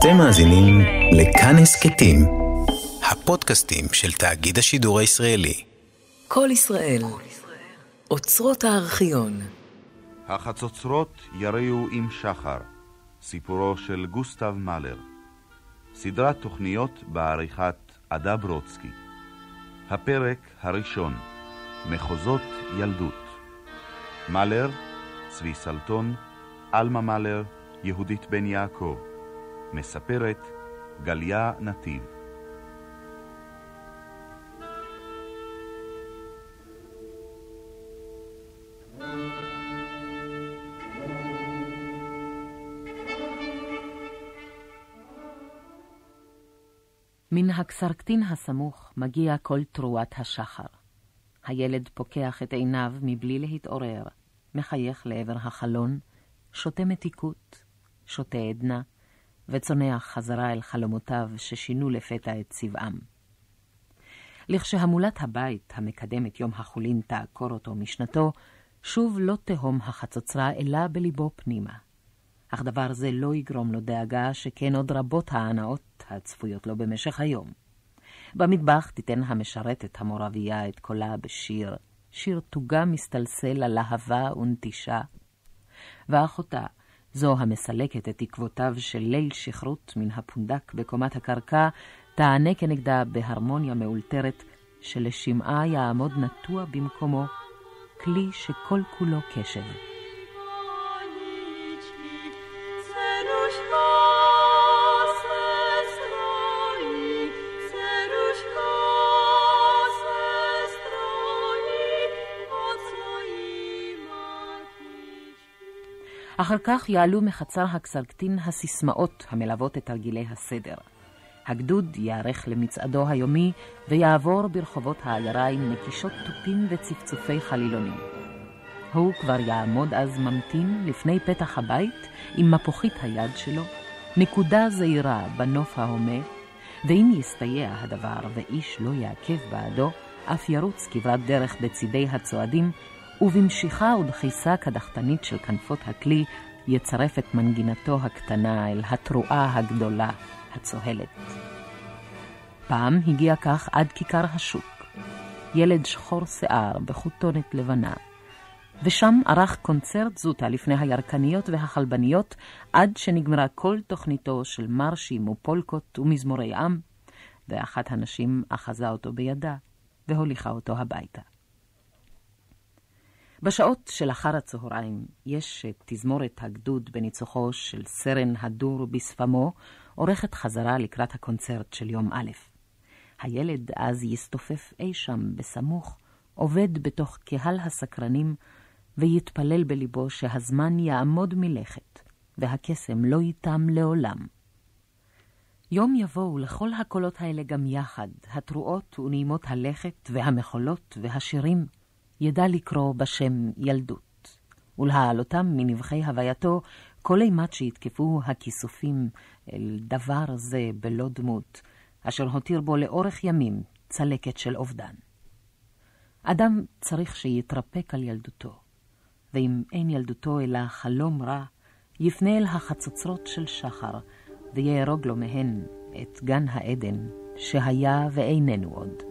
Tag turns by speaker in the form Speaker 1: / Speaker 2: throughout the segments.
Speaker 1: אתם מאזינים לכאן הסכתים, הפודקאסטים של תאגיד השידור הישראלי.
Speaker 2: כל ישראל, אוצרות הארכיון.
Speaker 3: החצוצרות יריעו עם שחר, סיפורו של גוסטב מאלר. סדרת תוכניות בעריכת עדה ברודסקי. הפרק הראשון, מחוזות ילדות. מאלר, צבי סלטון, עלמה מאלר, יהודית בן יעקב. מספרת גליה נתיב.
Speaker 4: מן הקסרקטין הסמוך מגיע כל תרועת השחר. הילד פוקח את עיניו מבלי להתעורר, מחייך לעבר החלון, שותה מתיקות, שותה עדנה, וצונח חזרה אל חלומותיו ששינו לפתע את צבעם. לכשהמולת הבית המקדמת יום החולין תעקור אותו משנתו, שוב לא תהום החצוצרה אלא בליבו פנימה. אך דבר זה לא יגרום לו דאגה, שכן עוד רבות ההנאות הצפויות לו במשך היום. במטבח תיתן המשרתת המורבייה את קולה בשיר, שיר תוגה מסתלסל ללהבה ונטישה, ואחותה, זו המסלקת את תקוותיו של ליל שכרות מן הפונדק בקומת הקרקע, תענה כנגדה בהרמוניה מאולתרת, שלשמעה יעמוד נטוע במקומו, כלי שכל כולו קשב. אחר כך יעלו מחצר הקסרקטין הסיסמאות המלוות את תרגילי הסדר. הגדוד ייערך למצעדו היומי ויעבור ברחובות העיירה עם נקישות תופים וצפצופי חלילונים. הוא כבר יעמוד אז ממתין לפני פתח הבית עם מפוחית היד שלו, נקודה זעירה בנוף ההומה, ואם יסתייע הדבר ואיש לא יעכב בעדו, אף ירוץ כברת דרך בצידי הצועדים ובמשיכה ודחיסה קדחתנית של כנפות הכלי, יצרף את מנגינתו הקטנה אל התרועה הגדולה, הצוהלת. פעם הגיע כך עד כיכר השוק, ילד שחור שיער בחוטונת לבנה, ושם ערך קונצרט זוטה לפני הירקניות והחלבניות, עד שנגמרה כל תוכניתו של מרשים ופולקות ומזמורי עם, ואחת הנשים אחזה אותו בידה והוליכה אותו הביתה. בשעות של אחר הצהריים יש תזמורת הגדוד בניצוחו של סרן הדור בשפמו, עורכת חזרה לקראת הקונצרט של יום א'. הילד אז יסתופף אי שם בסמוך, עובד בתוך קהל הסקרנים, ויתפלל בליבו שהזמן יעמוד מלכת, והקסם לא ייתם לעולם. יום יבואו לכל הקולות האלה גם יחד, התרועות ונעימות הלכת והמחולות והשירים, ידע לקרוא בשם ילדות, ולהעלותם מנבחי הווייתו כל אימת שיתקפו הכיסופים אל דבר זה בלא דמות, אשר הותיר בו לאורך ימים צלקת של אובדן. אדם צריך שיתרפק על ילדותו, ואם אין ילדותו אלא חלום רע, יפנה אל החצוצרות של שחר, ויהרוג לו מהן את גן העדן, שהיה ואיננו עוד.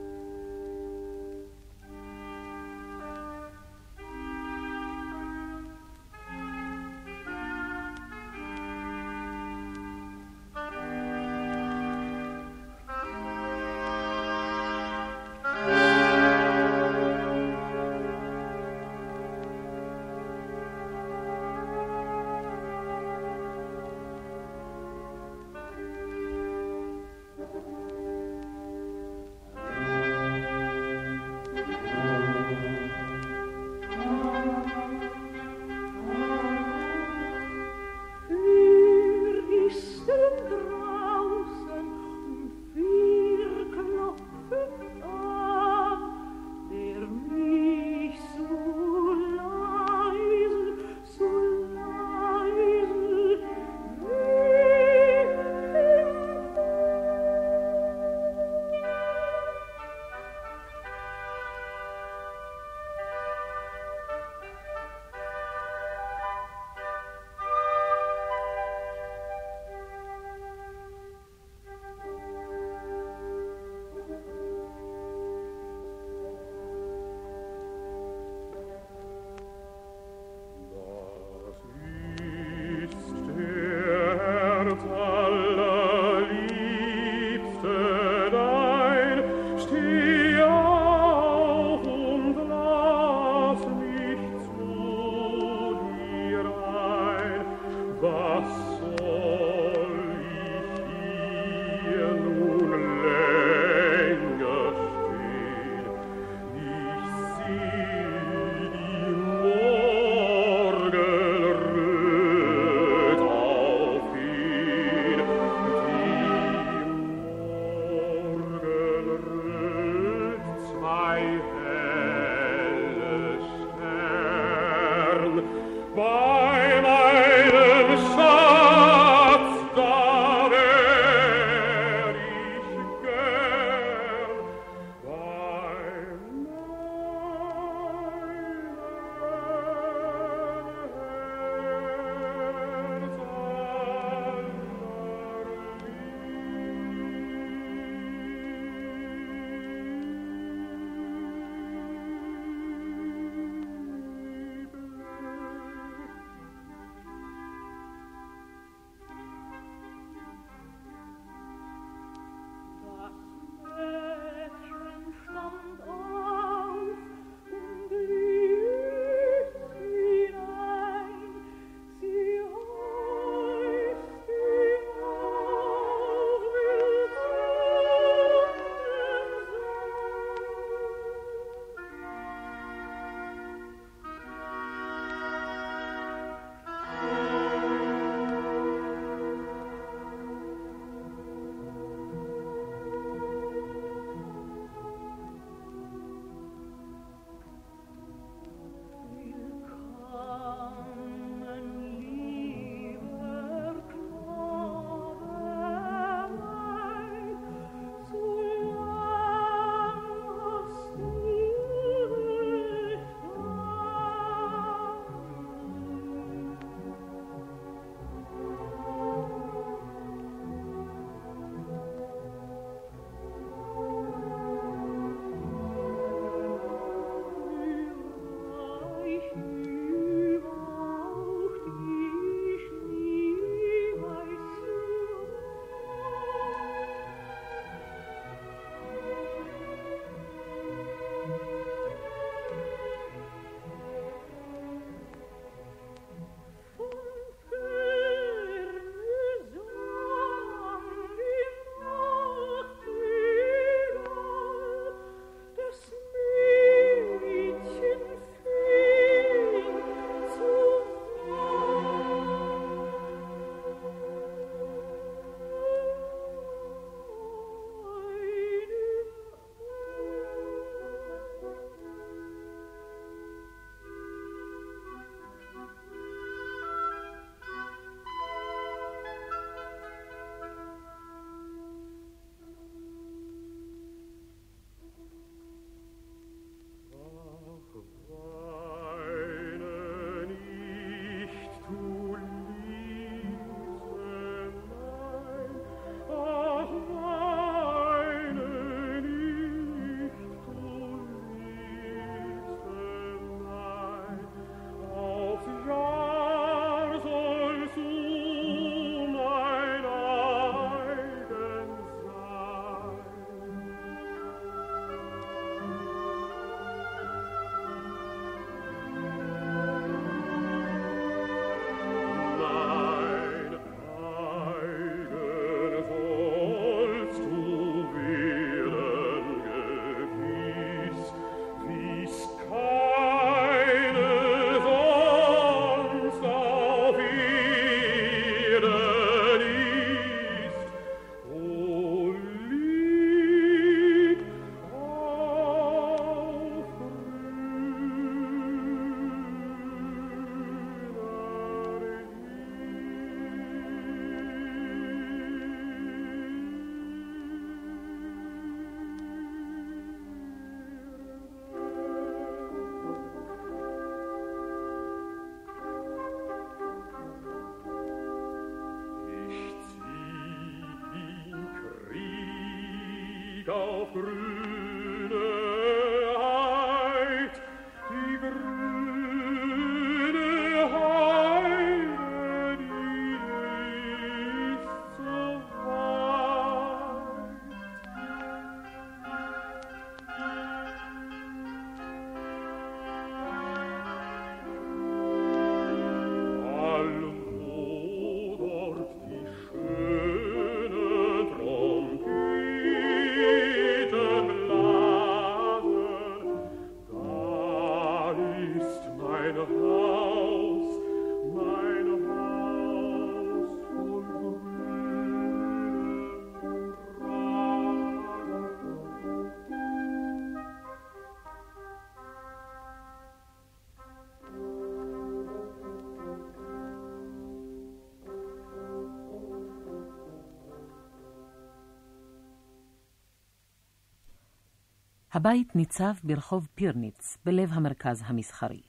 Speaker 4: הבית ניצב ברחוב פירניץ, בלב המרכז המסחרי.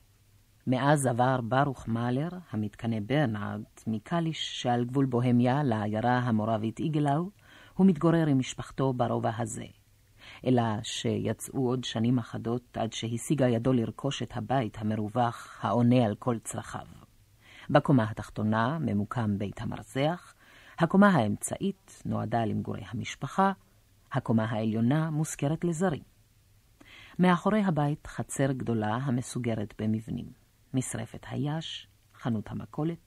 Speaker 4: מאז עבר ברוך מאלר, המתקנא ברנארד, מקליש שעל גבול בוהמיה לעיירה המורבית איגלאו, הוא מתגורר עם משפחתו ברובע הזה. אלא שיצאו עוד שנים אחדות עד שהשיגה ידו לרכוש את הבית המרווח העונה על כל צרכיו. בקומה התחתונה ממוקם בית המרזח, הקומה האמצעית נועדה למגורי המשפחה, הקומה העליונה מושכרת לזרים. מאחורי הבית חצר גדולה המסוגרת במבנים. משרפת היש, חנות המכולת,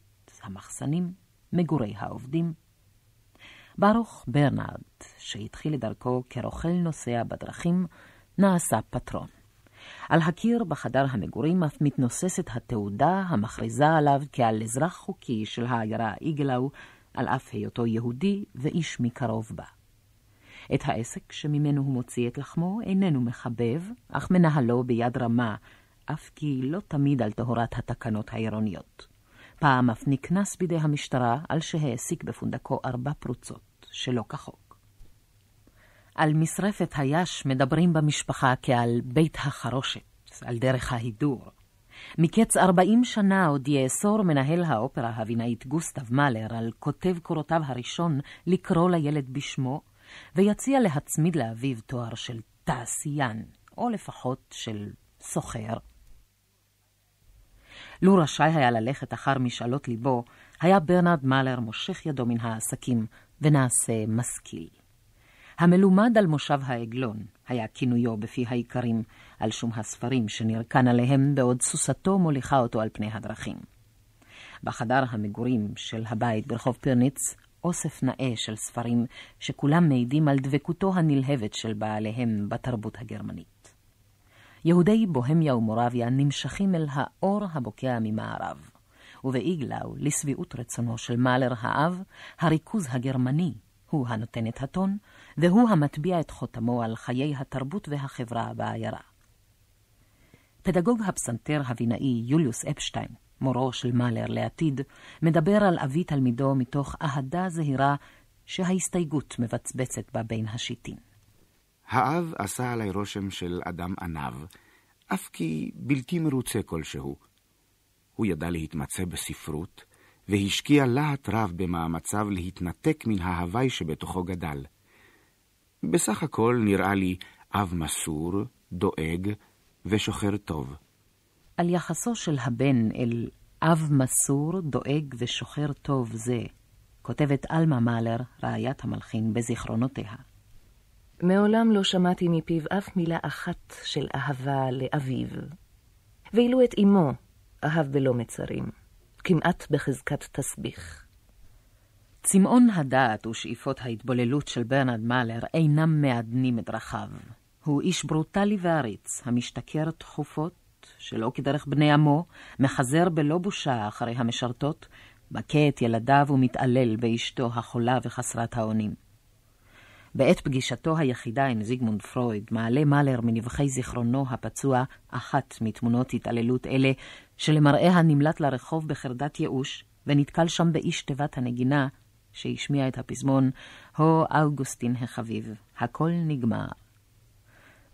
Speaker 4: המחסנים, מגורי העובדים. ברוך ברנרד, שהתחיל את דרכו כרוכל נוסע בדרכים, נעשה פטרון. על הקיר בחדר המגורים אף מתנוססת התעודה המכריזה עליו כעל אזרח חוקי של העיירה איגלאו, על אף היותו יהודי ואיש מקרוב בה. את העסק שממנו הוא מוציא את לחמו איננו מחבב, אך מנהלו ביד רמה, אף כי לא תמיד על טהרת התקנות העירוניות. פעם אף נקנס בידי המשטרה על שהעסיק בפונדקו ארבע פרוצות, שלא כחוק. על משרפת היש מדברים במשפחה כעל בית החרושת, על דרך ההידור. מקץ ארבעים שנה עוד יאסור מנהל האופרה הבינאית גוסטב מאלר על כותב קורותיו הראשון לקרוא לילד בשמו, ויציע להצמיד לאביו תואר של תעשיין, או לפחות של סוחר. לו רשאי היה ללכת אחר משאלות ליבו, היה ברנרד מאלר מושך ידו מן העסקים ונעשה משכיל. המלומד על מושב העגלון היה כינויו בפי האיכרים, על שום הספרים שנרקן עליהם בעוד סוסתו מוליכה אותו על פני הדרכים. בחדר המגורים של הבית ברחוב פירניץ אוסף נאה של ספרים שכולם מעידים על דבקותו הנלהבת של בעליהם בתרבות הגרמנית. יהודי בוהמיה ומורביה נמשכים אל האור הבוקע ממערב, ובאיגלאו, לשביעות רצונו של מאלר האב, הריכוז הגרמני הוא הנותן את הטון, והוא המטביע את חותמו על חיי התרבות והחברה בעיירה. פדגוג הפסנתר הבינאי יוליוס אפשטיין מורו של מאלר לעתיד, מדבר על אבי תלמידו מתוך אהדה זהירה שההסתייגות מבצבצת בה בין השיטין.
Speaker 5: האב עשה עלי רושם של אדם עניו, אף כי בלתי מרוצה כלשהו. הוא ידע להתמצא בספרות, והשקיע להט רב במאמציו להתנתק מן ההוואי שבתוכו גדל. בסך הכל נראה לי אב מסור, דואג ושוחר טוב.
Speaker 4: על יחסו של הבן אל אב מסור, דואג ושוחר טוב זה, כותבת עלמה מאלר, רעיית המלחין, בזיכרונותיה.
Speaker 2: מעולם לא שמעתי מפיו אף מילה אחת של אהבה לאביו. ואילו את אמו אהב בלא מצרים, כמעט בחזקת תסביך.
Speaker 4: צמאון הדעת ושאיפות ההתבוללות של ברנרד מאלר אינם מעדנים את דרכיו. הוא איש ברוטלי ועריץ, המשתכר תכופות שלא כדרך בני עמו, מחזר בלא בושה אחרי המשרתות, מכה את ילדיו ומתעלל באשתו החולה וחסרת האונים. בעת פגישתו היחידה עם זיגמונד פרויד, מעלה מאלר מנבחי זיכרונו הפצוע אחת מתמונות התעללות אלה, שלמראיה נמלט לרחוב בחרדת ייאוש, ונתקל שם באיש תיבת הנגינה, שהשמיע את הפזמון, הו אוגוסטין החביב, הכל נגמר.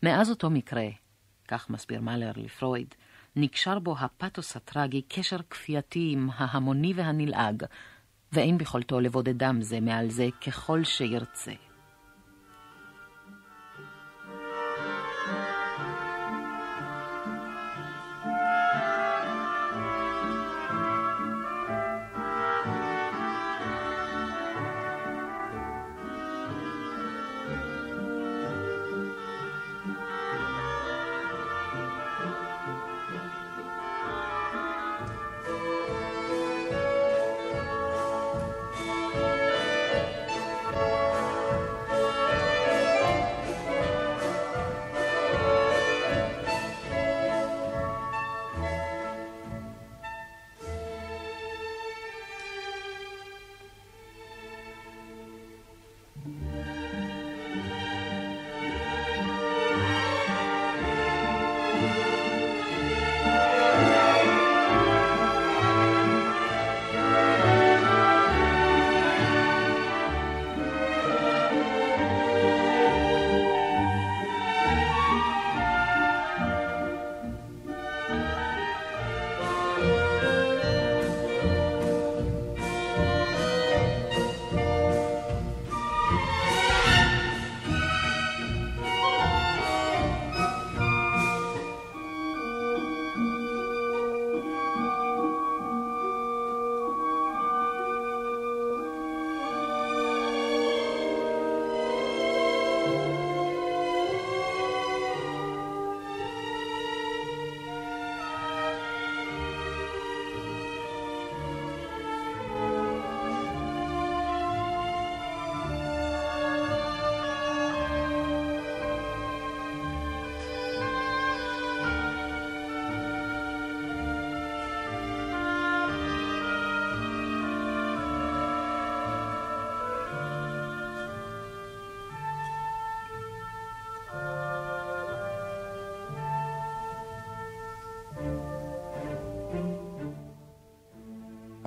Speaker 4: מאז אותו מקרה, כך מסביר מאלר לפרויד, נקשר בו הפתוס הטרגי קשר כפייתי עם ההמוני והנלעג, ואין ביכולתו לבודדם זה מעל זה ככל שירצה.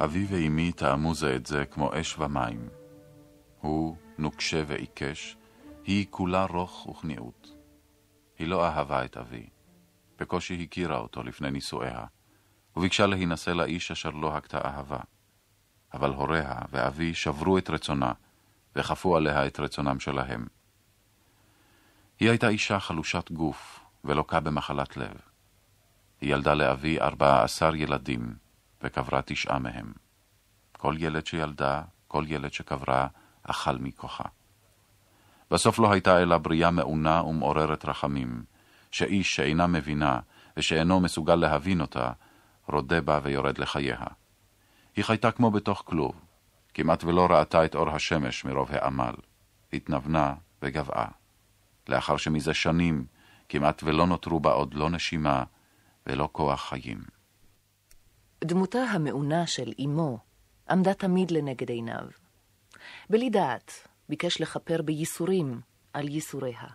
Speaker 6: אבי ואמי טעמו זה את זה כמו אש ומים. הוא נוקשה ועיקש, היא כולה רוך וכניעות. היא לא אהבה את אבי, בקושי הכירה אותו לפני נישואיה, וביקשה להינשא לאיש אשר לא הכתה אהבה. אבל הוריה ואבי שברו את רצונה, וכפו עליה את רצונם שלהם. היא הייתה אישה חלושת גוף, ולוקה במחלת לב. היא ילדה לאבי ארבע עשר ילדים, וקברה תשעה מהם. כל ילד שילדה, כל ילד שקברה, אכל מכוחה. בסוף לא הייתה אלא בריאה מעונה ומעוררת רחמים, שאיש שאינה מבינה ושאינו מסוגל להבין אותה, רודה בה ויורד לחייה. היא חייתה כמו בתוך כלוב, כמעט ולא ראתה את אור השמש מרוב העמל, התנוונה וגבעה. לאחר שמזה שנים כמעט ולא נותרו בה עוד לא נשימה ולא כוח חיים.
Speaker 2: דמותה המעונה של אמו עמדה תמיד לנגד עיניו. בלי דעת ביקש לכפר בייסורים על ייסוריה.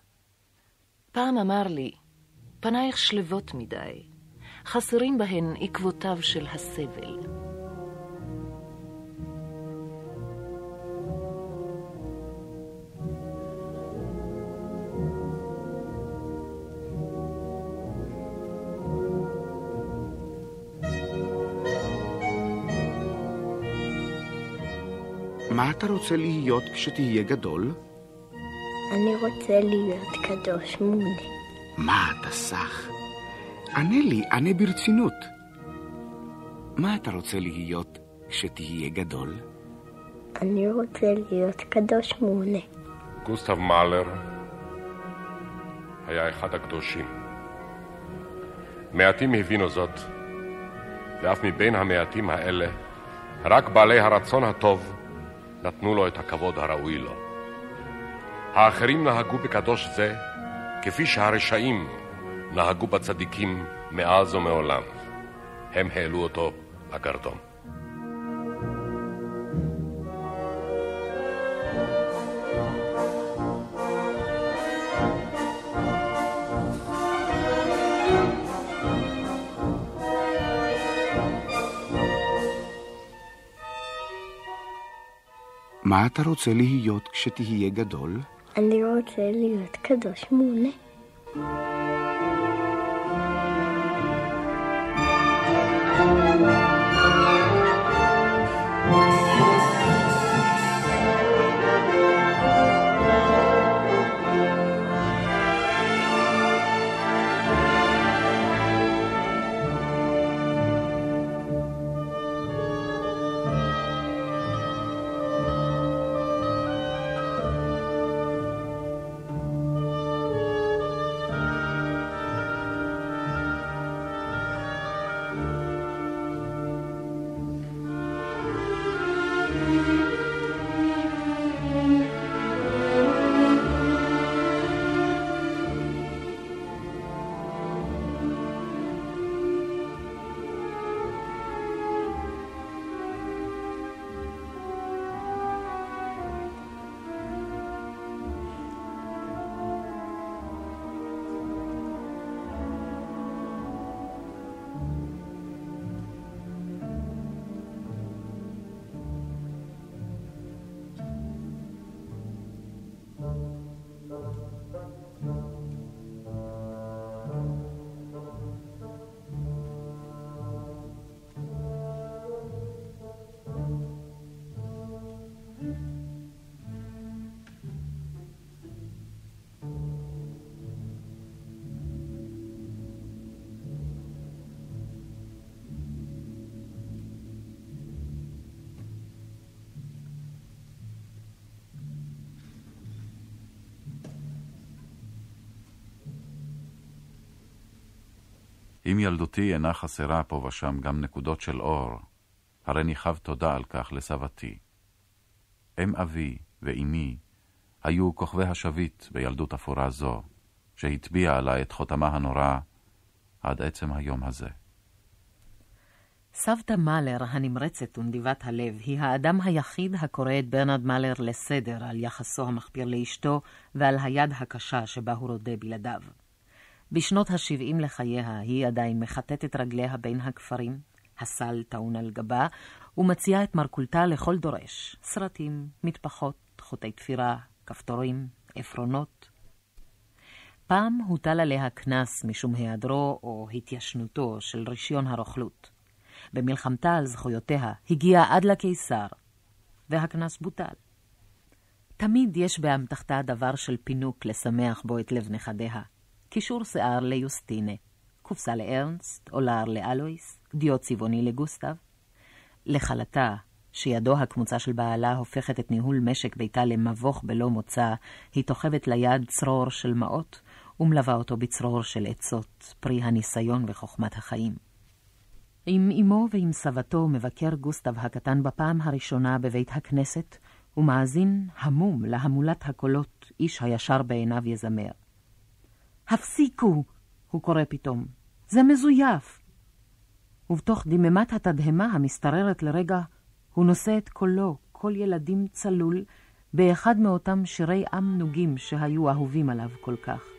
Speaker 2: פעם אמר לי, פנייך שלבות מדי, חסרים בהן עקבותיו של הסבל.
Speaker 5: מה אתה רוצה להיות כשתהיה גדול?
Speaker 7: אני רוצה להיות קדוש מולי.
Speaker 5: מה אתה סח? ענה לי, ענה ברצינות. מה אתה רוצה להיות כשתהיה גדול?
Speaker 7: אני רוצה להיות קדוש מולי.
Speaker 8: גוסטב מאלר היה אחד הקדושים. מעטים הבינו זאת, ואף מבין המעטים האלה, רק בעלי הרצון הטוב נתנו לו את הכבוד הראוי לו. האחרים נהגו בקדוש זה כפי שהרשעים נהגו בצדיקים מאז ומעולם. הם העלו אותו לגרדום.
Speaker 5: מה אתה רוצה להיות כשתהיה גדול?
Speaker 7: אני רוצה להיות קדוש מונה.
Speaker 6: אם ילדותי אינה חסרה פה ושם גם נקודות של אור, הרי ניחב תודה על כך לסבתי. אם אבי ואמי היו כוכבי השביט בילדות אפורה זו, שהטביע עלי את חותמה הנורא עד עצם היום הזה.
Speaker 4: סבתא מאלר הנמרצת ונדיבת הלב היא האדם היחיד הקורא את ברנרד מאלר לסדר על יחסו המחפיר לאשתו ועל היד הקשה שבה הוא רודה בלעדיו. בשנות ה-70 לחייה היא עדיין את רגליה בין הכפרים, הסל טעון על גבה, ומציעה את מרכולתה לכל דורש. סרטים, מטפחות, חוטי תפירה, כפתורים, עפרונות. פעם הוטל עליה קנס משום היעדרו או התיישנותו של רישיון הרוכלות. במלחמתה על זכויותיה הגיעה עד לקיסר, והקנס בוטל. תמיד יש באמתחתה דבר של פינוק לשמח בו את לב נכדיה. קישור שיער ליוסטינה, קופסה לארנסט, אולר לאלויס, דיו צבעוני לגוסטב. לכלתה, שידו הקמוצה של בעלה הופכת את ניהול משק ביתה למבוך בלא מוצא, היא תוכבת ליד צרור של מעות, ומלווה אותו בצרור של עצות, פרי הניסיון וחוכמת החיים. עם אמו ועם סבתו מבקר גוסטב הקטן בפעם הראשונה בבית הכנסת, ומאזין המום להמולת הקולות, איש הישר בעיניו יזמר. הפסיקו! הוא קורא פתאום. זה מזויף! ובתוך דממת התדהמה המשתררת לרגע, הוא נושא את קולו, קול ילדים צלול, באחד מאותם שירי עם נוגים שהיו אהובים עליו כל כך.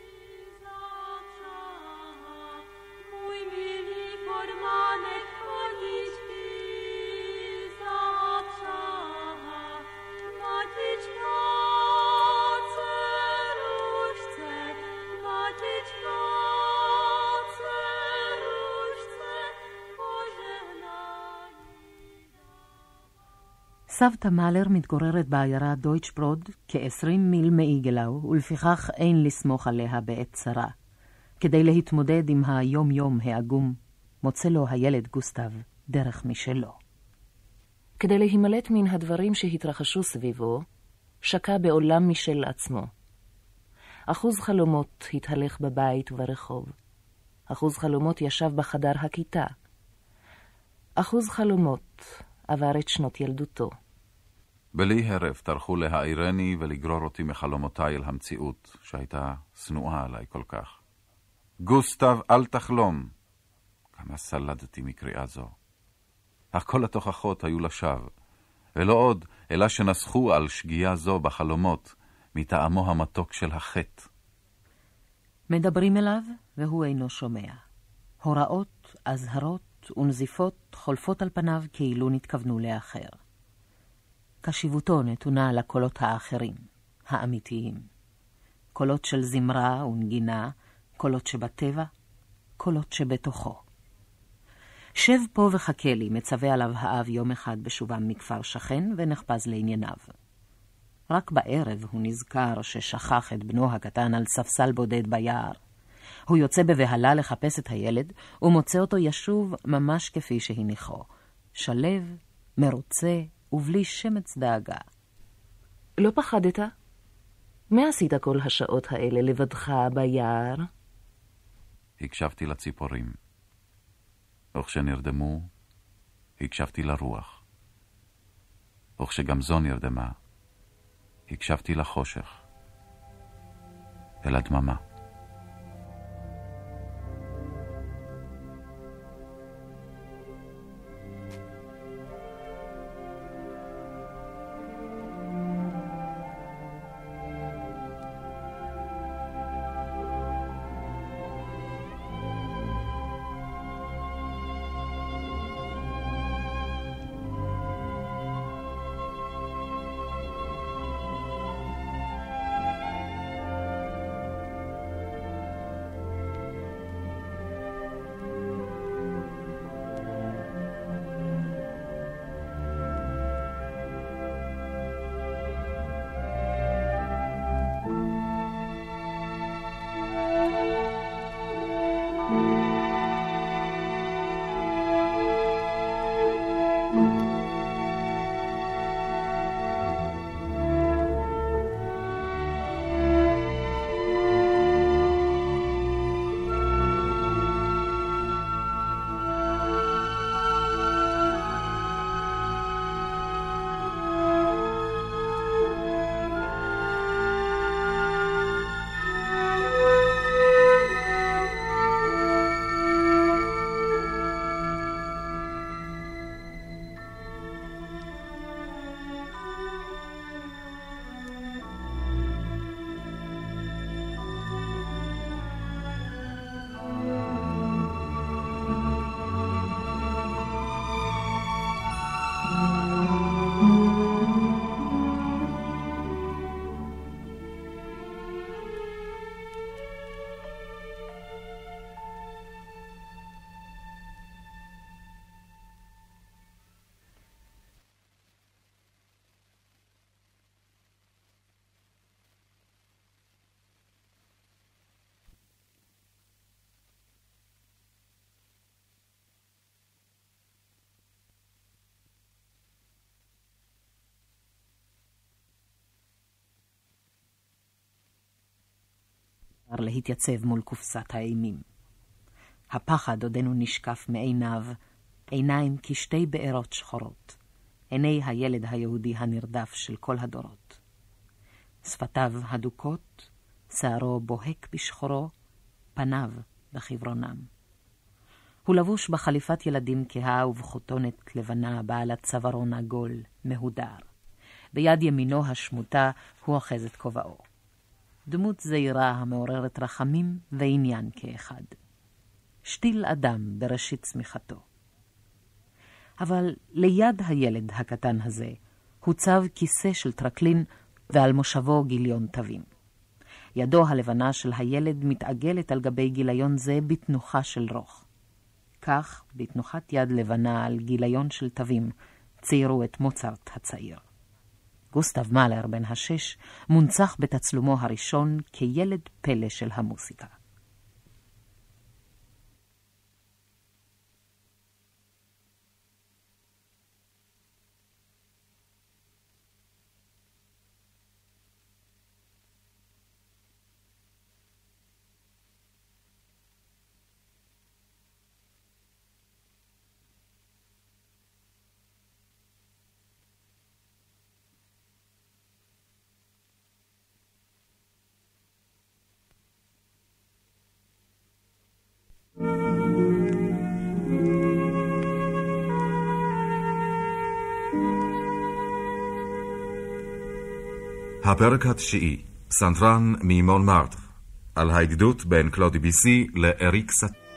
Speaker 4: סבתא מאלר מתגוררת בעיירה דויטשברוד, כ-20 מיל מאיגלאו, ולפיכך אין לסמוך עליה בעת צרה. כדי להתמודד עם היום-יום העגום, מוצא לו הילד גוסטב דרך משלו.
Speaker 2: כדי להימלט מן הדברים שהתרחשו סביבו, שקע בעולם משל עצמו. אחוז חלומות התהלך בבית וברחוב. אחוז חלומות ישב בחדר הכיתה. אחוז חלומות עבר את שנות ילדותו.
Speaker 6: בלי הרף טרחו להעירני ולגרור אותי מחלומותיי אל המציאות, שהייתה שנואה עליי כל כך. גוסטב, אל תחלום! כמה סלדתי מקריאה זו. אך כל התוכחות היו לשווא, ולא עוד, אלא שנסחו על שגיאה זו בחלומות, מטעמו המתוק של החטא.
Speaker 4: מדברים אליו, והוא אינו שומע. הוראות, אזהרות ונזיפות חולפות על פניו כאילו נתכוונו לאחר. קשיבותו נתונה לקולות האחרים, האמיתיים. קולות של זמרה ונגינה, קולות שבטבע, קולות שבתוכו. שב פה וחכה לי, מצווה עליו האב יום אחד בשובם מכפר שכן, ונחפז לענייניו. רק בערב הוא נזכר ששכח את בנו הקטן על ספסל בודד ביער. הוא יוצא בבהלה לחפש את הילד, ומוצא אותו ישוב ממש כפי שהניחו. שלב, מרוצה, ובלי שמץ דאגה.
Speaker 2: לא פחדת? מה עשית כל השעות האלה לבדך ביער?
Speaker 6: הקשבתי לציפורים. וכשנרדמו, הקשבתי לרוח. וכשגם זו נרדמה, הקשבתי לחושך, אל הדממה.
Speaker 4: להתייצב מול קופסת האימים. הפחד עודנו נשקף מעיניו, עיניים כשתי בארות שחורות, עיני הילד היהודי הנרדף של כל הדורות. שפתיו הדוקות, שערו בוהק בשחורו, פניו בחברונם. הוא לבוש בחליפת ילדים כהה ובכותונת לבנה בעלת צווארון עגול, מהודר. ביד ימינו השמוטה הוא אוחז את כובעו. דמות זעירה המעוררת רחמים ועניין כאחד. שתיל אדם בראשית צמיחתו. אבל ליד הילד הקטן הזה הוצב כיסא של טרקלין ועל מושבו גיליון תווים. ידו הלבנה של הילד מתעגלת על גבי גיליון זה בתנוחה של רוך. כך, בתנוחת יד לבנה על גיליון של תווים, ציירו את מוצרט הצעיר. גוסטב מאלר בן השש מונצח בתצלומו הראשון כילד פלא של המוסיקה.
Speaker 9: הפרק התשיעי, סנטרן ממון מרט, על הידידות בין קלודי ביסי לאריק סט...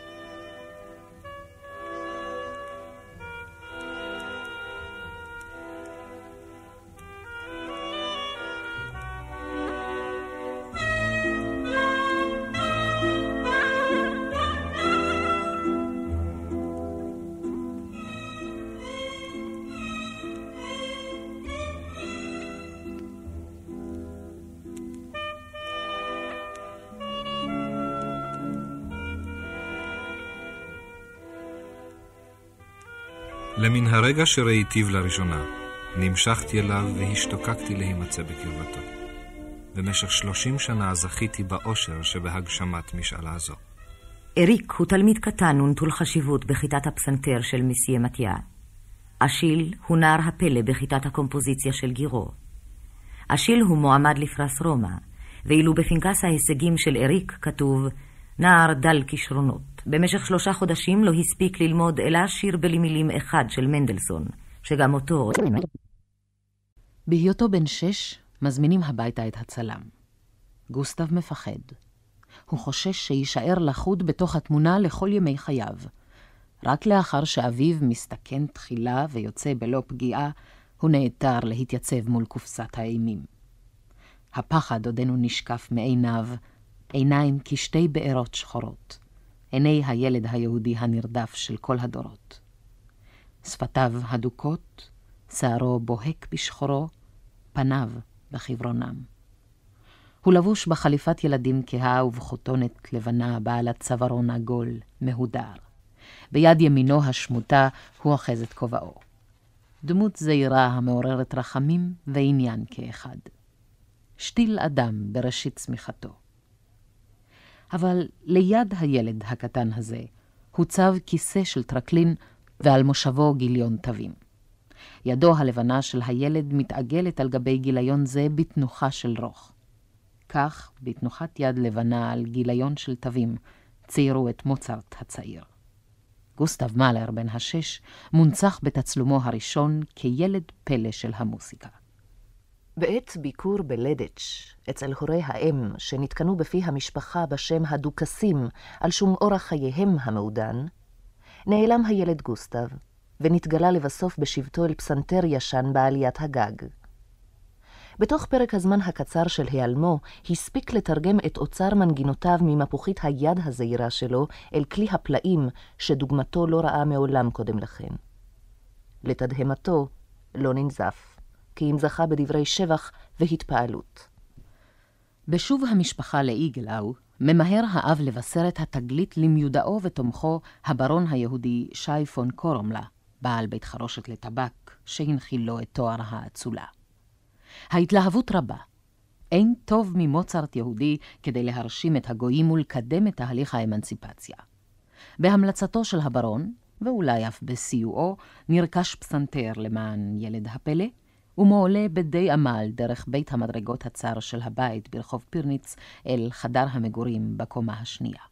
Speaker 9: הרגע שראיתיו לראשונה, נמשכתי אליו והשתוקקתי להימצא בקרבתו. במשך שלושים שנה זכיתי באושר שבהגשמת משאלה זו.
Speaker 10: אריק הוא תלמיד קטן ונטול חשיבות בכיתת הפסנתר של מסיה מתיה. אשיל הוא נער הפלא בכיתת הקומפוזיציה של גירו. אשיל הוא מועמד לפרס רומא, ואילו בפנקס ההישגים של אריק כתוב נער דל כישרונות. במשך שלושה חודשים לא הספיק ללמוד אלא שיר בלי מילים אחד של מנדלסון, שגם אותו...
Speaker 4: בהיותו בן שש, מזמינים הביתה את הצלם. גוסטב מפחד. הוא חושש שיישאר לחוד בתוך התמונה לכל ימי חייו. רק לאחר שאביו מסתכן תחילה ויוצא בלא פגיעה, הוא נעתר להתייצב מול קופסת האימים. הפחד עודנו נשקף מעיניו, עיניים כשתי בארות שחורות. עיני הילד היהודי הנרדף של כל הדורות. שפתיו הדוקות, שערו בוהק בשחורו, פניו בחברונם. הוא לבוש בחליפת ילדים כהה ובכותונת לבנה בעלת צווארון עגול, מהודר. ביד ימינו השמוטה הוא אוחז את כובעו. דמות זעירה המעוררת רחמים ועניין כאחד. שתיל אדם בראשית צמיחתו. אבל ליד הילד הקטן הזה הוצב כיסא של טרקלין ועל מושבו גיליון תווים. ידו הלבנה של הילד מתעגלת על גבי גיליון זה בתנוחה של רוך. כך, בתנוחת יד לבנה על גיליון של תווים, ציירו את מוצרט הצעיר. גוסטב מאלר בן השש מונצח בתצלומו הראשון כילד פלא של המוסיקה.
Speaker 2: בעת ביקור בלדץ', אצל הורי האם, שנתקנו בפי המשפחה בשם הדוכסים על שום אורח חייהם המעודן, נעלם הילד גוסטב, ונתגלה לבסוף בשבתו אל פסנתר ישן בעליית הגג. בתוך פרק הזמן הקצר של היעלמו, הספיק לתרגם את אוצר מנגינותיו ממפוחית היד הזעירה שלו אל כלי הפלאים שדוגמתו לא ראה מעולם קודם לכן. לתדהמתו, לא ננזף. כי אם זכה בדברי שבח והתפעלות.
Speaker 4: בשוב המשפחה לאיגלאו, ממהר האב לבשר את התגלית למיודעו ותומכו, הברון היהודי שי פון קורומלה, בעל בית חרושת לטבק, שהנחיל לו את תואר האצולה. ההתלהבות רבה. אין טוב ממוצרט יהודי כדי להרשים את הגויים ולקדם את תהליך האמנציפציה. בהמלצתו של הברון, ואולי אף בסיועו, נרכש פסנתר למען ילד הפלא, ומועלה בדי עמל דרך בית המדרגות הצר של הבית ברחוב פירניץ אל חדר המגורים בקומה השנייה.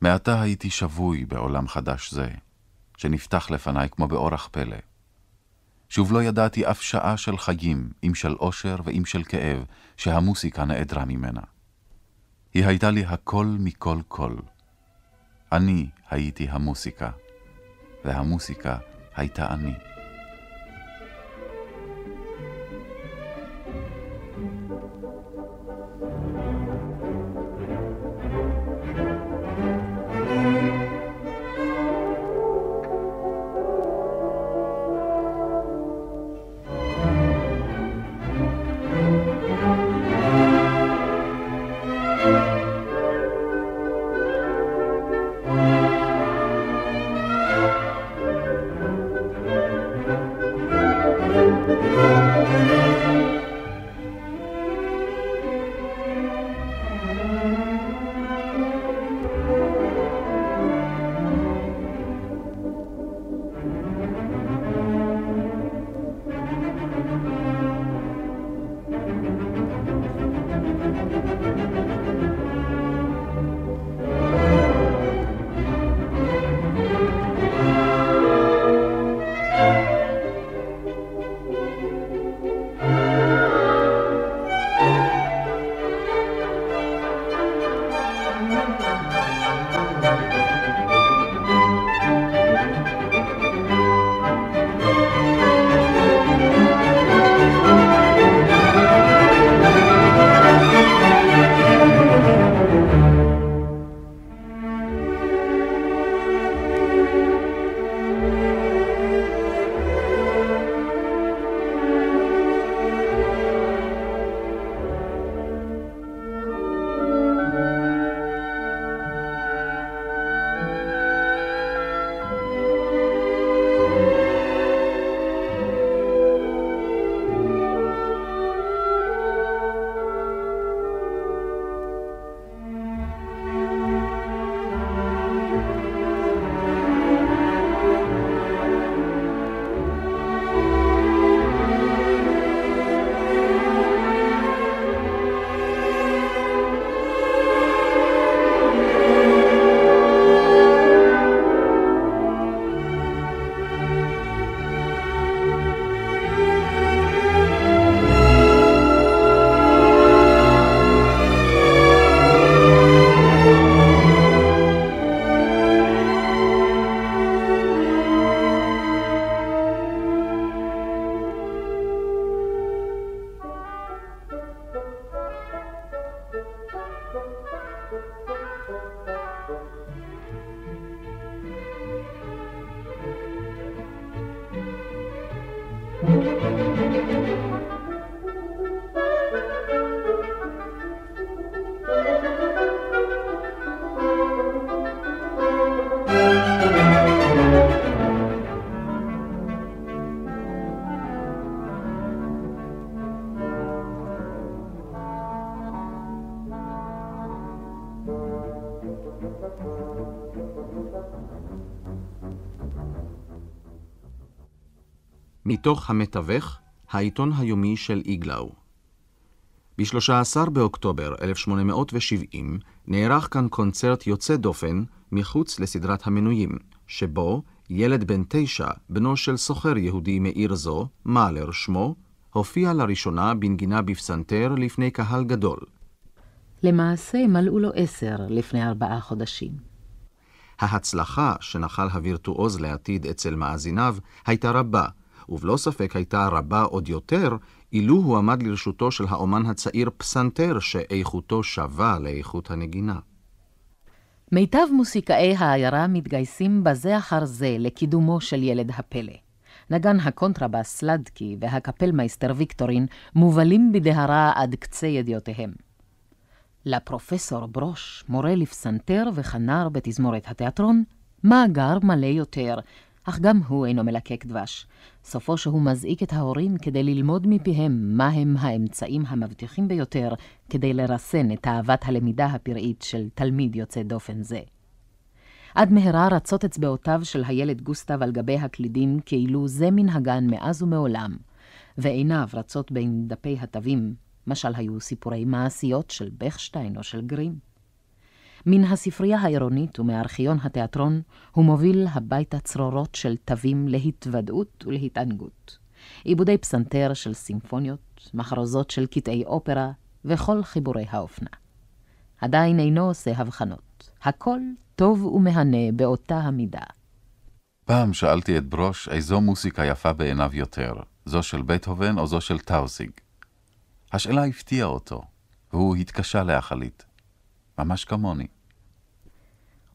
Speaker 6: מעתה הייתי שבוי בעולם חדש זה, שנפתח לפניי כמו באורח פלא. שוב לא ידעתי אף שעה של חיים, אם של אושר ואם של כאב, שהמוסיקה נעדרה ממנה. היא הייתה לי הכל מכל כל. אני הייתי המוסיקה, והמוסיקה הייתה אני.
Speaker 11: מתוך המתווך, העיתון היומי של איגלאו. ב-13 באוקטובר 1870 נערך כאן קונצרט יוצא דופן מחוץ לסדרת המנויים, שבו ילד בן תשע, בנו של סוחר יהודי מעיר זו, מאלר שמו, הופיע לראשונה בנגינה בפסנתר לפני קהל גדול.
Speaker 4: למעשה מלאו לו עשר לפני ארבעה חודשים.
Speaker 11: ההצלחה שנחל הווירטואוז לעתיד אצל מאזיניו הייתה רבה, ובלא ספק הייתה רבה עוד יותר, אילו הועמד לרשותו של האומן הצעיר פסנתר שאיכותו שווה לאיכות הנגינה.
Speaker 4: מיטב מוסיקאי העיירה מתגייסים בזה אחר זה לקידומו של ילד הפלא. נגן הקונטרבס סלדקי והקפלמייסטר ויקטורין מובלים בדהרה עד קצה ידיעותיהם. לפרופסור ברוש, מורה לפסנתר וכנר בתזמורת התיאטרון, מאגר מלא יותר, אך גם הוא אינו מלקק דבש. סופו שהוא מזעיק את ההורים כדי ללמוד מפיהם מהם האמצעים המבטיחים ביותר כדי לרסן את אהבת הלמידה הפראית של תלמיד יוצא דופן זה. עד מהרה רצות אצבעותיו של הילד גוסטב על גבי הקלידים כאילו זה מנהגן מאז ומעולם, ועיניו רצות בין דפי התווים, משל היו סיפורי מעשיות של בכשטיין או של גרים. מן הספרייה העירונית ומארכיון התיאטרון הוא מוביל הביתה צרורות של תווים להתוודעות ולהתענגות. עיבודי פסנתר של סימפוניות, מחרוזות של קטעי אופרה וכל חיבורי האופנה. עדיין אינו עושה הבחנות. הכל טוב ומהנה באותה המידה.
Speaker 6: פעם שאלתי את ברוש איזו מוסיקה יפה בעיניו יותר, זו של בטהובן או זו של טאוזיג. השאלה הפתיעה אותו, והוא התקשה להחליט. ממש כמוני.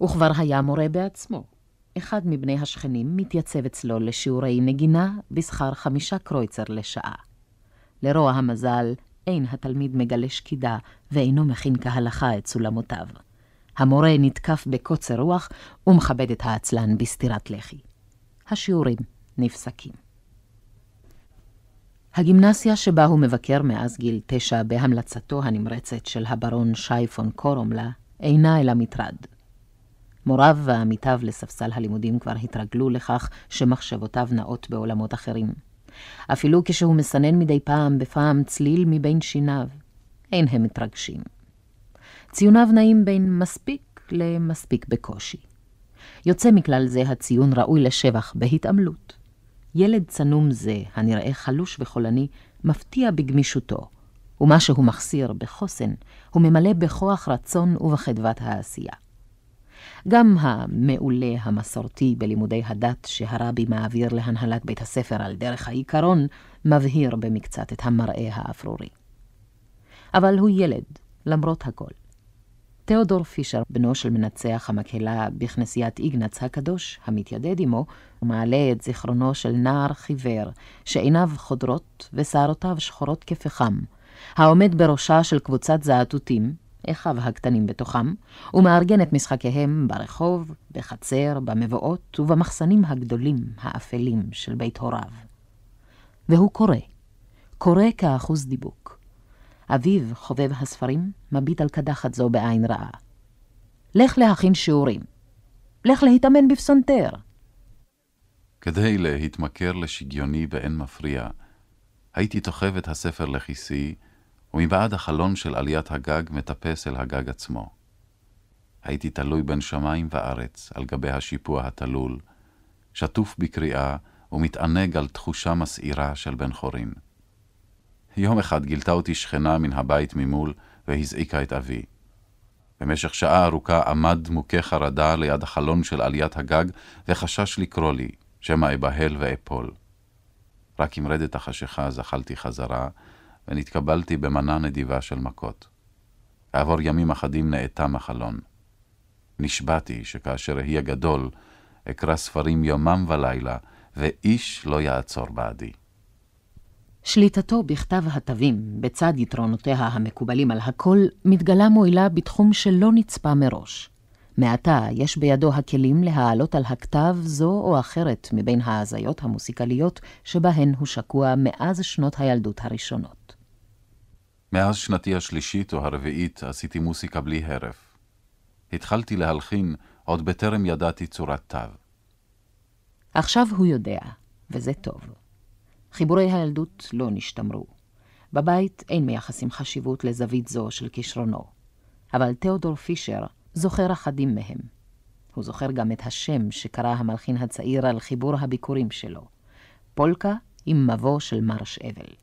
Speaker 4: וכבר היה מורה בעצמו. אחד מבני השכנים מתייצב אצלו לשיעורי נגינה בשכר חמישה קרויצר לשעה. לרוע המזל, אין התלמיד מגלה שקידה ואינו מכין כהלכה את סולמותיו. המורה נתקף בקוצר רוח ומכבד את העצלן בסטירת לחי. השיעורים נפסקים. הגימנסיה שבה הוא מבקר מאז גיל תשע בהמלצתו הנמרצת של הברון שי פון קורומלה אינה אלא מטרד. מוריו ועמיתיו לספסל הלימודים כבר התרגלו לכך שמחשבותיו נעות בעולמות אחרים. אפילו כשהוא מסנן מדי פעם בפעם צליל מבין שיניו, אין הם מתרגשים. ציוניו נעים בין מספיק למספיק בקושי. יוצא מכלל זה הציון ראוי לשבח בהתעמלות. ילד צנום זה, הנראה חלוש וחולני, מפתיע בגמישותו, ומה שהוא מחסיר בחוסן, הוא ממלא בכוח רצון ובחדוות העשייה. גם המעולה המסורתי בלימודי הדת שהרבי מעביר להנהלת בית הספר על דרך העיקרון, מבהיר במקצת את המראה האפרורי. אבל הוא ילד, למרות הכל. תיאודור פישר, בנו של מנצח המקהלה בכנסיית איגנץ הקדוש, המתיידד עמו, ומעלה את זיכרונו של נער חיוור, שעיניו חודרות ושערותיו שחורות כפחם, העומד בראשה של קבוצת זעתותים, אחיו הקטנים בתוכם, ומארגן את משחקיהם ברחוב, בחצר, במבואות ובמחסנים הגדולים, האפלים של בית הוריו. והוא קורא, קורא כאחוז דיבוק. אביו, חובב הספרים, מביט על קדחת זו בעין רעה. לך להכין שיעורים. לך להתאמן בפסנתר.
Speaker 6: כדי להתמכר לשגיוני באין מפריע, הייתי תוכב את הספר לכיסי, ומבעד החלון של עליית הגג מטפס אל הגג עצמו. הייתי תלוי בין שמיים וארץ, על גבי השיפוע התלול, שטוף בקריאה ומתענג על תחושה מסעירה של בן חורין. יום אחד גילתה אותי שכנה מן הבית ממול והזעיקה את אבי. במשך שעה ארוכה עמד מוכה חרדה ליד החלון של עליית הגג וחשש לקרוא לי, שמא אבהל ואפול. רק עם רדת החשיכה זחלתי חזרה, ונתקבלתי במנה נדיבה של מכות. כעבור ימים אחדים נאטם החלון. נשבעתי שכאשר אהיה גדול, אקרא ספרים יומם ולילה, ואיש לא יעצור בעדי.
Speaker 4: שליטתו בכתב התווים, בצד יתרונותיה המקובלים על הכל, מתגלה מועילה בתחום שלא נצפה מראש. מעתה יש בידו הכלים להעלות על הכתב זו או אחרת מבין ההזיות המוסיקליות שבהן הוא שקוע מאז שנות הילדות הראשונות.
Speaker 6: מאז שנתי השלישית או הרביעית עשיתי מוסיקה בלי הרף. התחלתי להלחין עוד בטרם ידעתי צורת תו.
Speaker 4: עכשיו הוא יודע, וזה טוב. חיבורי הילדות לא נשתמרו. בבית אין מייחסים חשיבות לזווית זו של כישרונו. אבל תיאודור פישר זוכר אחדים מהם. הוא זוכר גם את השם שקרא המלחין הצעיר על חיבור הביקורים שלו, פולקה עם מבוא של מרש אבל.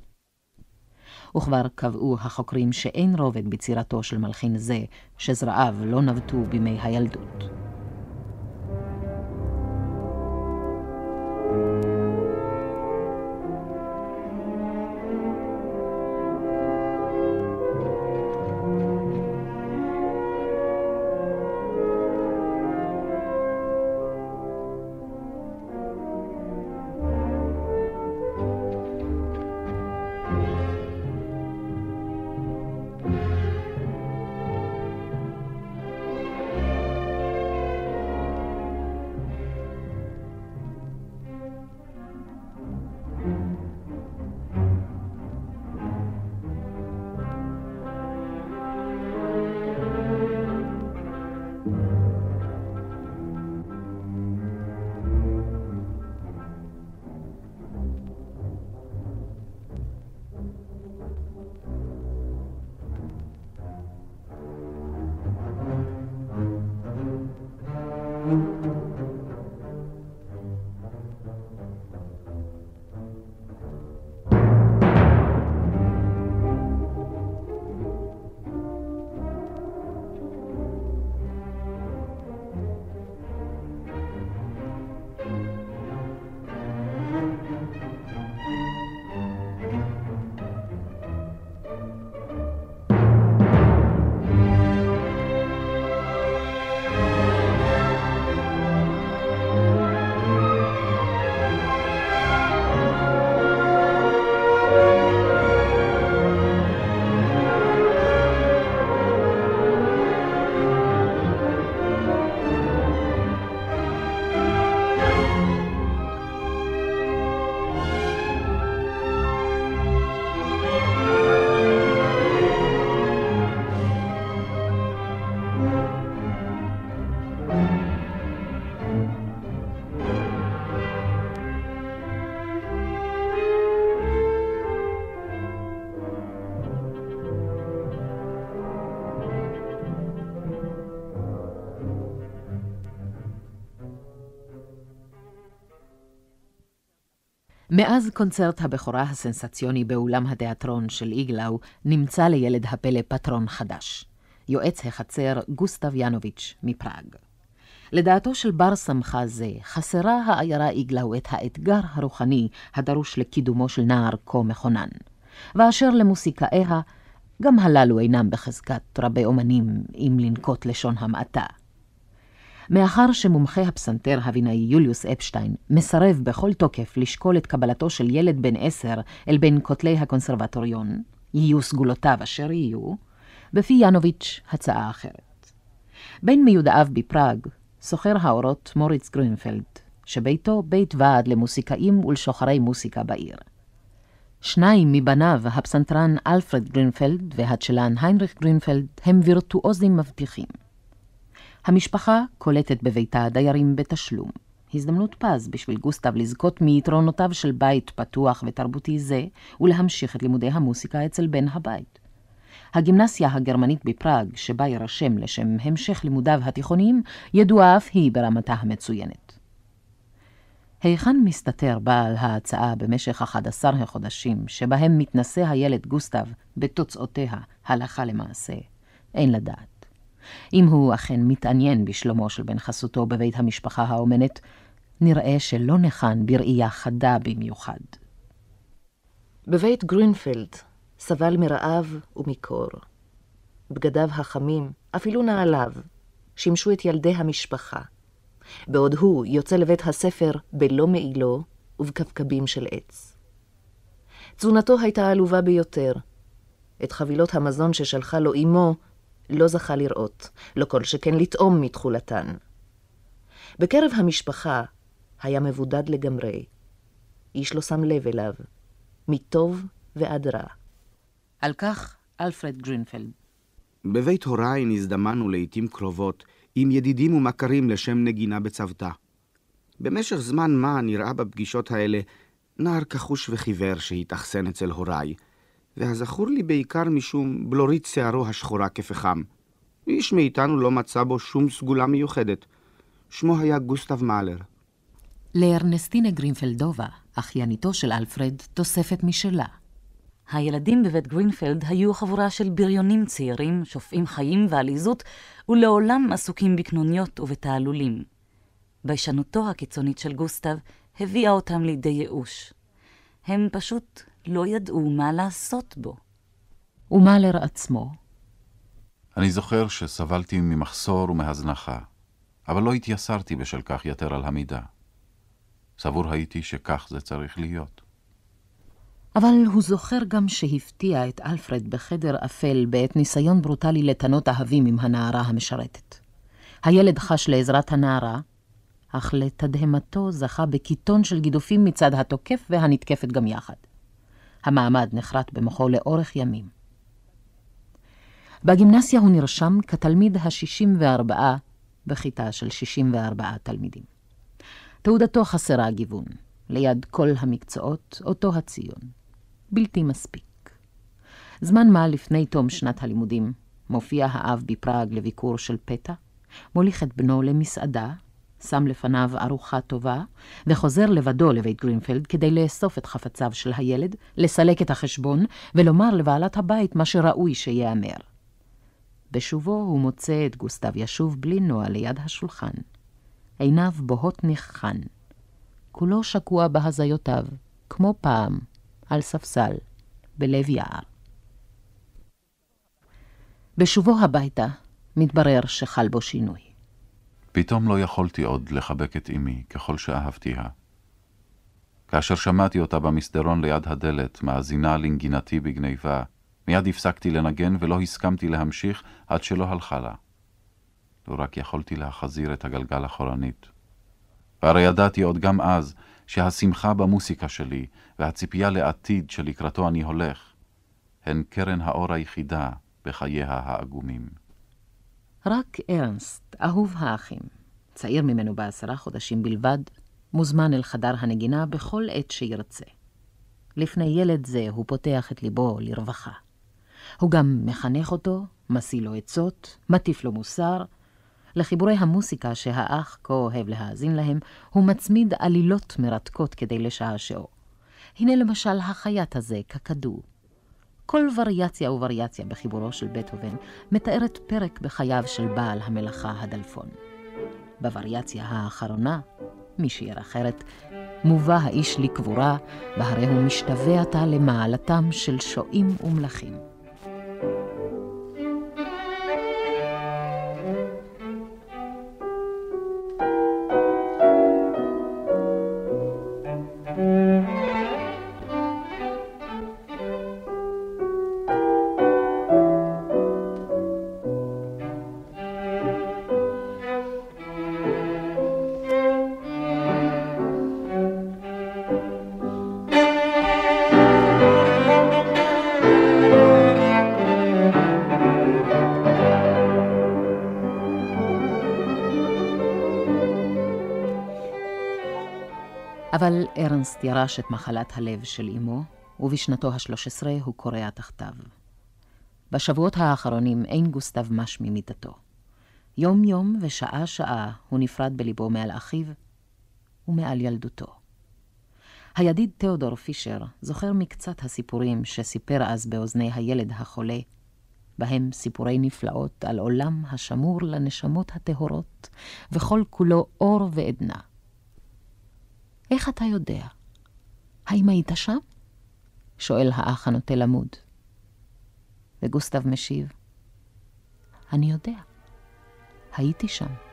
Speaker 4: וכבר קבעו החוקרים שאין רובד בצירתו של מלחין זה, שזרעיו לא נבטו בימי הילדות. מאז קונצרט הבכורה הסנסציוני באולם התיאטרון של איגלאו, נמצא לילד הפלא פטרון חדש, יועץ החצר גוסטב ינוביץ' מפראג. לדעתו של בר סמכה זה, חסרה העיירה איגלאו את האתגר הרוחני הדרוש לקידומו של נער כה מכונן. ואשר למוסיקאיה, גם הללו אינם בחזקת רבי אומנים, אם לנקוט לשון המעטה. מאחר שמומחה הפסנתר הבינאי יוליוס אפשטיין מסרב בכל תוקף לשקול את קבלתו של ילד בן עשר אל בין כותלי הקונסרבטוריון, יהיו סגולותיו אשר יהיו, בפי ינוביץ' הצעה אחרת. בין מיודעיו בפראג, סוחר העורות מוריץ גרינפלד, שביתו בית ועד למוסיקאים ולשוחרי מוסיקה בעיר. שניים מבניו, הפסנתרן אלפרד גרינפלד והצ'לן היינריך גרינפלד, הם וירטואוזים מבטיחים. המשפחה קולטת בביתה דיירים בתשלום. הזדמנות פז בשביל גוסטב לזכות מיתרונותיו של בית פתוח ותרבותי זה, ולהמשיך את לימודי המוסיקה אצל בן הבית. הגימנסיה הגרמנית בפראג, שבה יירשם לשם המשך לימודיו התיכוניים, ידועה אף היא ברמתה המצוינת. היכן מסתתר בעל ההצעה במשך 11 החודשים שבהם מתנשא הילד גוסטב בתוצאותיה הלכה למעשה? אין לדעת. אם הוא אכן מתעניין בשלומו של בן חסותו בבית המשפחה האומנת, נראה שלא ניחן בראייה חדה במיוחד.
Speaker 2: בבית גרינפלד סבל מרעב ומקור. בגדיו החמים, אפילו נעליו, שימשו את ילדי המשפחה, בעוד הוא יוצא לבית הספר בלא מעילו ובקבקבים של עץ. תזונתו הייתה עלובה ביותר. את חבילות המזון ששלחה לו אמו לא זכה לראות, לא כל שכן לטעום מתכולתן. בקרב המשפחה היה מבודד לגמרי. איש לא שם לב אליו, מטוב ועד רע.
Speaker 4: על כך אלפרד גרינפלד.
Speaker 5: בבית הוריי נזדמנו לעתים קרובות עם ידידים ומכרים לשם נגינה בצוותא. במשך זמן מה נראה בפגישות האלה נער כחוש וחיוור שהתאכסן אצל הוריי, והזכור לי בעיקר משום בלורית שערו השחורה כפחם. איש מאיתנו לא מצא בו שום סגולה מיוחדת. שמו היה גוסטב מאלר.
Speaker 4: לארנסטינה גרינפלדובה, אחייניתו של אלפרד, תוספת משלה.
Speaker 10: הילדים בבית גרינפלד היו חבורה של בריונים צעירים, שופעים חיים ועליזות, ולעולם עסוקים בקנוניות ובתעלולים. ביישנותו הקיצונית של גוסטב הביאה אותם לידי ייאוש. הם פשוט לא ידעו מה לעשות בו.
Speaker 4: ומאלר עצמו.
Speaker 6: אני זוכר שסבלתי ממחסור ומהזנחה, אבל לא התייסרתי בשל כך יתר על המידה. סבור הייתי שכך זה צריך להיות.
Speaker 4: אבל הוא זוכר גם שהפתיע את אלפרד בחדר אפל בעת ניסיון ברוטלי לתנות אהבים עם הנערה המשרתת. הילד חש לעזרת הנערה, אך לתדהמתו זכה בקיטון של גידופים מצד התוקף והנתקפת גם יחד. המעמד נחרט במוחו לאורך ימים. בגימנסיה הוא נרשם כתלמיד ה-64 בכיתה של 64 תלמידים. תעודתו חסרה גיוון. ליד כל המקצועות, אותו הציון. בלתי מספיק. זמן מה לפני תום שנת הלימודים, מופיע האב בפראג לביקור של פתע, מוליך את בנו למסעדה, שם לפניו ארוחה טובה, וחוזר לבדו לבית גרינפלד כדי לאסוף את חפציו של הילד, לסלק את החשבון, ולומר לבעלת הבית מה שראוי שייאמר. בשובו הוא מוצא את גוסטב ישוב בלי נוע ליד השולחן. עיניו בוהות נחחן. כולו שקוע בהזיותיו, כמו פעם, על ספסל, בלב יער. בשובו הביתה, מתברר שחל בו שינוי.
Speaker 6: פתאום לא יכולתי עוד לחבק את אמי ככל שאהבתיה. כאשר שמעתי אותה במסדרון ליד הדלת, מאזינה לנגינתי בגניבה, מיד הפסקתי לנגן ולא הסכמתי להמשיך עד שלא הלכה לה. לא רק יכולתי להחזיר את הגלגל אחורנית. והרי ידעתי עוד גם אז שהשמחה במוסיקה שלי והציפייה לעתיד שלקראתו אני הולך, הן קרן האור היחידה בחייה העגומים.
Speaker 4: רק ארנסט, אהוב האחים, צעיר ממנו בעשרה חודשים בלבד, מוזמן אל חדר הנגינה בכל עת שירצה. לפני ילד זה הוא פותח את ליבו לרווחה. הוא גם מחנך אותו, משיא לו עצות, מטיף לו מוסר, לחיבורי המוסיקה שהאח כה אוהב להאזין להם, הוא מצמיד עלילות מרתקות כדי לשעשעו.
Speaker 12: הנה למשל החייט הזה, קקדו. כל וריאציה ווריאציה בחיבורו של בטהובן מתארת פרק בחייו של בעל המלאכה הדלפון. בווריאציה האחרונה, משיר אחרת, מובא האיש לקבורה, והרי הוא משתווה עתה למעלתם של שועים ומלכים. ארנסט ירש את מחלת הלב של אמו, ובשנתו השלוש עשרה הוא קורע תחתיו. בשבועות האחרונים אין גוסטב מש ממיטתו. יום-יום ושעה-שעה הוא נפרד בליבו מעל אחיו ומעל ילדותו. הידיד תיאודור פישר זוכר מקצת הסיפורים שסיפר אז באוזני הילד החולה, בהם סיפורי נפלאות על עולם השמור לנשמות הטהורות, וכל כולו אור ועדנה. איך אתה יודע? האם היית שם? שואל האח הנוטה למוד. וגוסטב משיב, אני יודע, הייתי שם.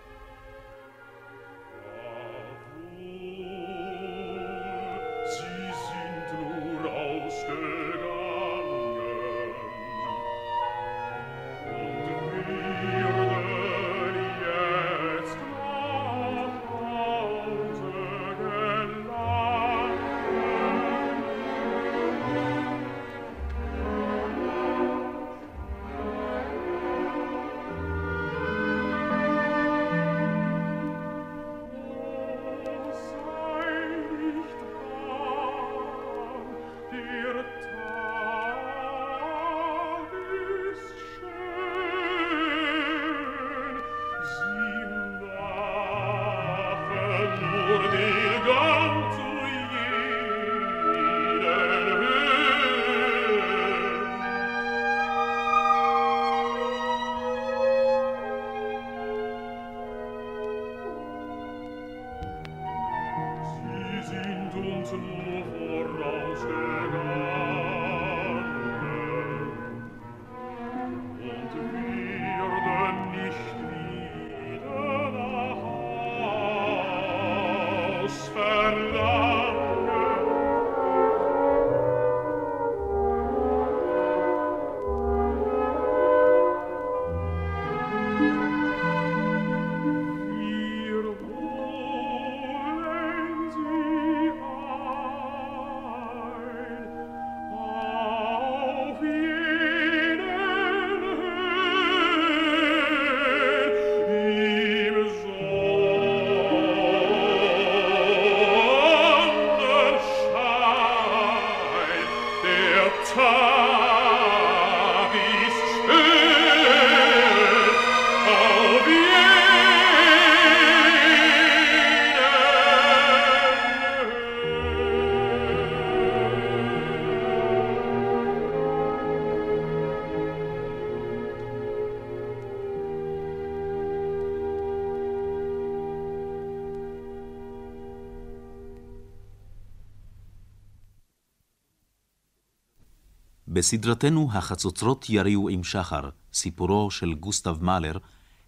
Speaker 1: בסדרתנו החצוצרות יריעו עם שחר, סיפורו של גוסטב מאלר,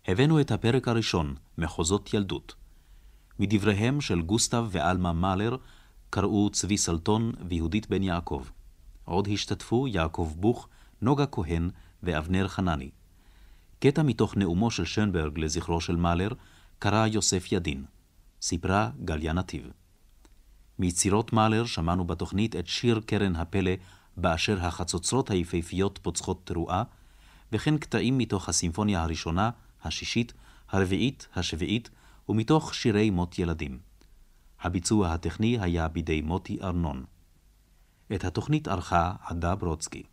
Speaker 1: הבאנו את הפרק הראשון, מחוזות ילדות. מדבריהם של גוסטב ואלמה מאלר קראו צבי סלטון ויהודית בן יעקב. עוד השתתפו יעקב בוך, נוגה כהן ואבנר חנני. קטע מתוך נאומו של שנברג לזכרו של מאלר קרא יוסף ידין. סיפרה גליה נתיב. מיצירות מאלר שמענו בתוכנית את שיר קרן הפלא באשר החצוצרות היפהפיות פוצחות תרועה, וכן קטעים מתוך הסימפוניה הראשונה, השישית, הרביעית, השביעית, ומתוך שירי מות ילדים. הביצוע הטכני היה בידי מוטי ארנון. את התוכנית ערכה עדה ברודסקי.